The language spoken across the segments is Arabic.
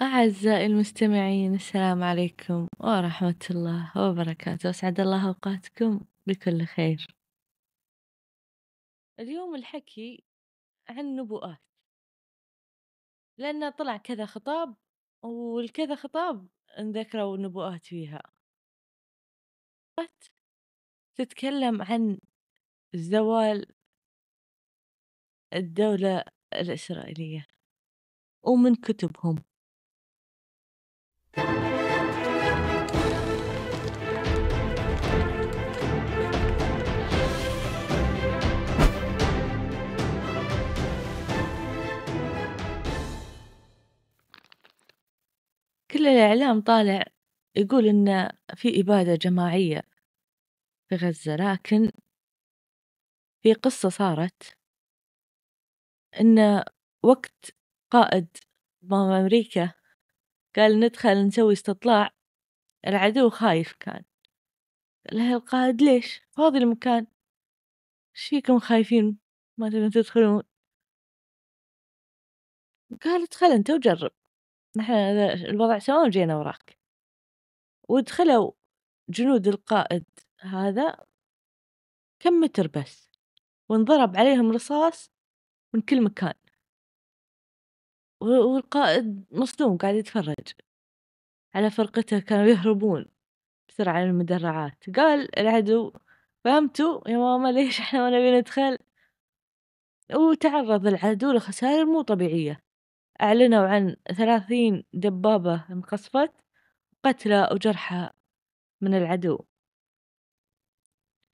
أعزائي المستمعين السلام عليكم ورحمة الله وبركاته. أسعد الله أوقاتكم بكل خير. اليوم الحكي عن النبوءات لأن طلع كذا خطاب والكذا خطاب انذكروا النبوءات فيها. تتكلم عن زوال الدولة الإسرائيلية ومن كتبهم. كل الإعلام طالع يقول إن في إبادة جماعية في غزة لكن في قصة صارت إن وقت قائد أمريكا قال ندخل نسوي استطلاع. العدو خايف كان. قال لها القائد ليش؟ فاضي المكان. إيش فيكم خايفين؟ ما تبون تدخلون. قالت خل انت وجرب. نحن الوضع سواء جينا وراك. ودخلوا جنود القائد هذا. كم متر بس. وانضرب عليهم رصاص من كل مكان. والقائد مصدوم قاعد يتفرج. على فرقته كانوا يهربون بسرعة من المدرعات. قال العدو فهمتوا يا ماما ليش إحنا ما نبي ندخل؟ وتعرض العدو لخسائر مو طبيعية. أعلنوا عن ثلاثين دبابة انقصفت قتلى وجرحى من العدو.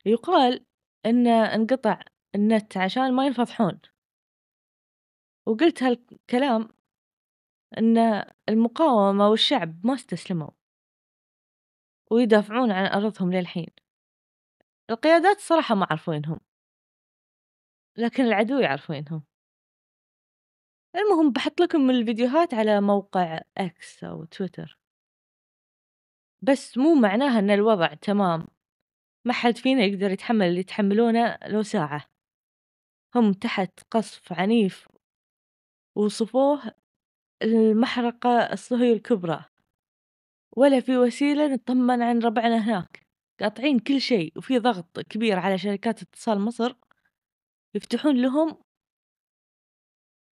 يقال إن انقطع النت عشان ما ينفضحون. وقلت هالكلام إن المقاومة والشعب ما استسلموا ويدافعون عن أرضهم للحين. القيادات صراحة ما عرفوا وينهم لكن العدو يعرف وينهم المهم بحط لكم الفيديوهات على موقع إكس أو تويتر بس مو معناها إن الوضع تمام. ما حد فينا يقدر يتحمل اللي يتحملونه لو ساعة. هم تحت قصف عنيف. وصفوه المحرقة الصهيونية الكبرى. ولا في وسيلة نطمن عن ربعنا هناك. قاطعين كل شيء وفي ضغط كبير على شركات اتصال مصر يفتحون لهم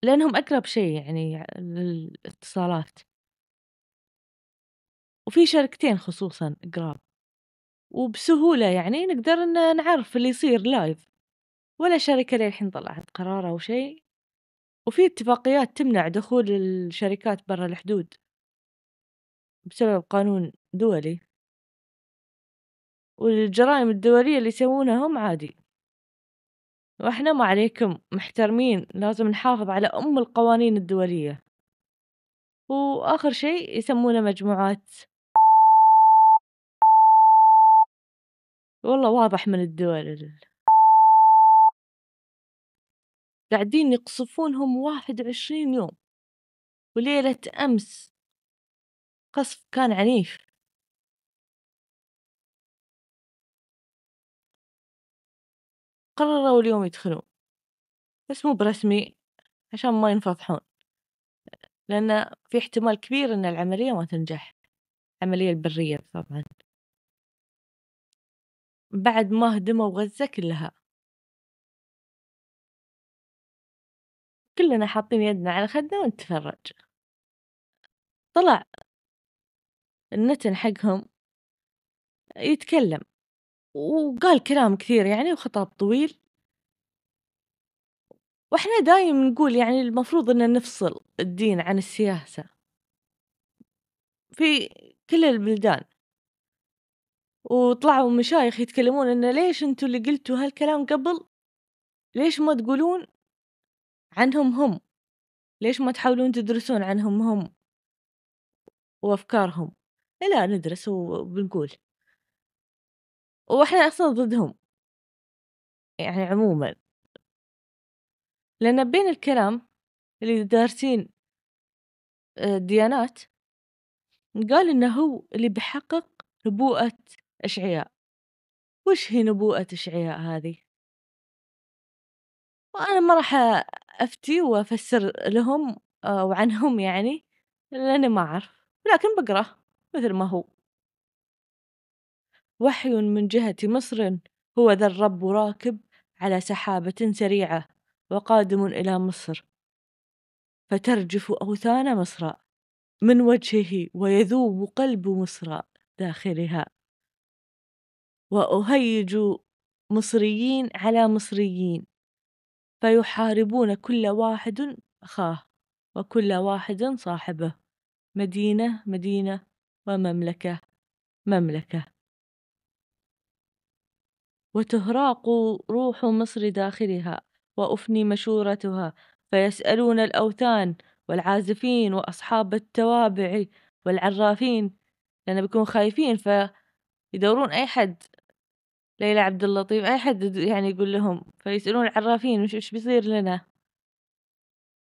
لأنهم أقرب شيء يعني للاتصالات. وفي شركتين خصوصا قراب وبسهولة يعني نقدر نعرف اللي يصير لايف ولا شركة للحين طلعت قرار أو شيء. وفي اتفاقيات تمنع دخول الشركات برا الحدود بسبب قانون دولي. والجرائم الدولية اللي يسوونها هم عادي. وإحنا ما عليكم محترمين لازم نحافظ على أم القوانين الدولية. وآخر شيء يسمونه مجموعات. والله واضح من الدول قاعدين يقصفونهم واحد وعشرين يوم وليلة أمس قصف كان عنيف. قرروا اليوم يدخلون بس مو برسمي عشان ما ينفضحون لأن في احتمال كبير إن العملية ما تنجح العملية البرية طبعا. بعد ما هدموا غزة كلها. كلنا حاطين يدنا على خدنا ونتفرج. طلع النتن حقهم يتكلم وقال كلام كثير يعني وخطاب طويل. وإحنا دايم نقول يعني المفروض إن نفصل الدين عن السياسة. في كل البلدان. وطلعوا مشايخ يتكلمون انه ليش أنتوا اللي قلتوا هالكلام قبل؟ ليش ما تقولون عنهم هم. ليش ما تحاولون تدرسون عنهم هم؟ وأفكارهم. لا ندرس وبنقول. وإحنا أصلا ضدهم. يعني عموما. لأن بين الكلام اللي دارسين الديانات قال إنه هو اللي بيحقق نبوءة أشعياء. وش هي نبوءة أشعياء هذه؟ وأنا ما راح أفتي وأفسر لهم أو عنهم يعني لأني ما أعرف لكن بقرأه مثل ما هو. وحي من جهة مصر هو ذا الرب راكب على سحابة سريعة وقادم إلى مصر. فترجف أوثان مصر من وجهه ويذوب قلب مصر داخلها. وأهيج مصريين على مصريين. فيحاربون كل واحد أخاه وكل واحد صاحبه. مدينة مدينة ومملكة مملكة. وتهراق روح مصر داخلها وأفني مشورتها فيسألون الأوثان والعازفين وأصحاب التوابع والعرافين. لأن بيكونوا خايفين فيدورون أي حد. ليلى عبد اللطيف أي حد يعني يقول لهم فيسألون العرافين وش وش بيصير لنا؟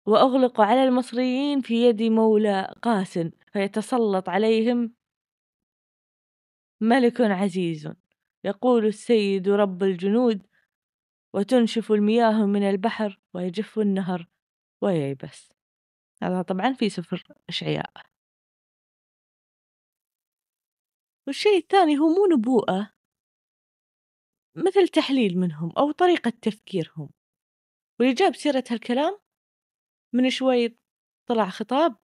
وأغلق على المصريين في يد مولى قاس فيتسلط عليهم ملك عزيز. يقول السيد رب الجنود وتنشف المياه من البحر ويجف النهر وييبس. هذا طبعا في سفر إشعياء. والشيء الثاني هو مو نبوءة. مثل تحليل منهم أو طريقة تفكيرهم. واللي جاب سيرة هالكلام من شوي طلع خطاب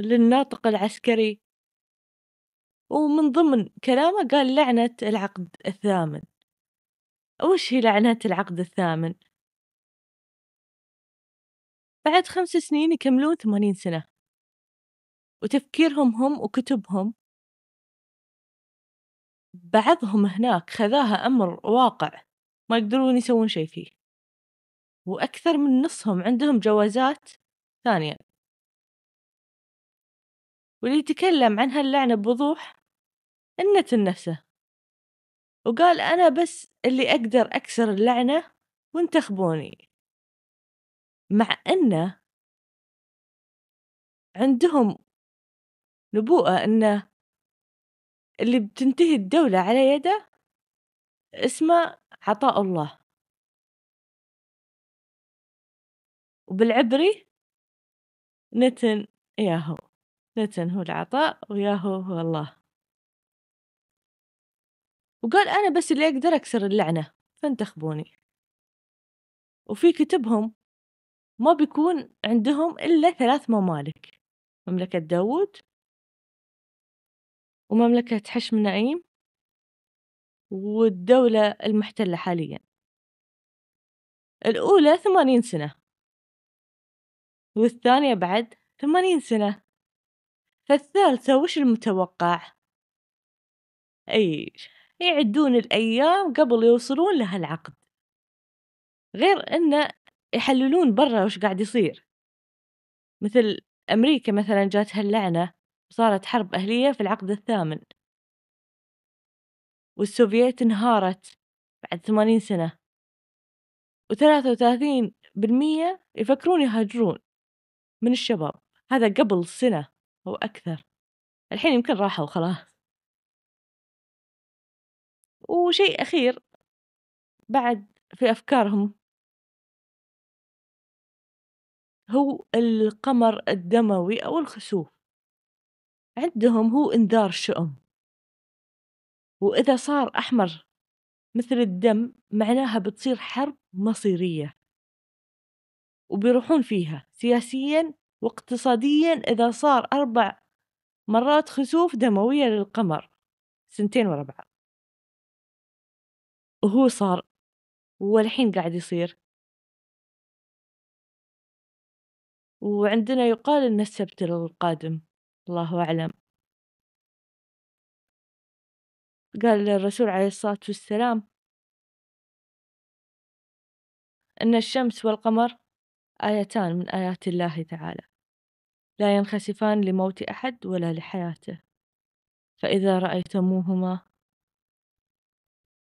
للناطق العسكري. ومن ضمن كلامه قال لعنة العقد الثامن. وش هي لعنة العقد الثامن؟ بعد خمس سنين يكملون ثمانين سنة. وتفكيرهم هم وكتبهم بعضهم هناك خذاها أمر واقع ما يقدرون يسوون شي فيه. وأكثر من نصهم عندهم جوازات ثانية. واللي يتكلم عن هاللعنة بوضوح النتن نفسه وقال أنا بس اللي أقدر أكسر اللعنة وانتخبوني. مع أنه عندهم نبوءة أنه اللي بتنتهي الدولة على يده اسمه عطاء الله. وبالعبري نتن ياهو نتن هو العطاء وياهو هو الله. وقال أنا بس اللي أقدر أكسر اللعنة فانتخبوني. وفي كتبهم ما بيكون عندهم إلا ثلاث ممالك مملكة داود ومملكة حشم نعيم والدولة المحتلة حاليا. الأولى ثمانين سنة. والثانية بعد ثمانين سنة. فالثالثة وش المتوقع؟ أي يعدون الأيام قبل يوصلون لهالعقد غير أنه يحللون برا وش قاعد يصير. مثل أمريكا مثلا جاتها اللعنة. وصارت حرب أهلية في العقد الثامن. والسوفييت انهارت بعد ثمانين سنة. وثلاثة وثلاثين بالمية يفكرون يهاجرون من الشباب. هذا قبل سنة أو أكثر. الحين يمكن راحوا خلاص. وشيء أخير بعد في أفكارهم. هو القمر الدموي أو الخسوف. عندهم هو إنذار شؤم. وإذا صار أحمر مثل الدم معناها بتصير حرب مصيرية. وبيروحون فيها سياسيا واقتصاديا إذا صار أربع مرات خسوف دموية للقمر سنتين ورا بعض. وهو صار والحين قاعد يصير. وعندنا يقال إن السبت القادم. الله أعلم. قال الرسول عليه الصلاة والسلام أن الشمس والقمر آيتان من آيات الله تعالى. لا ينخسفان لموت أحد ولا لحياته. فإذا رأيتموهما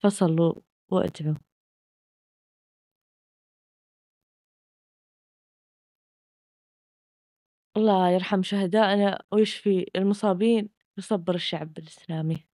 فصلوا وادعوا الله يرحم شهدائنا ويشفي المصابين ويصبر الشعب الإسلامي.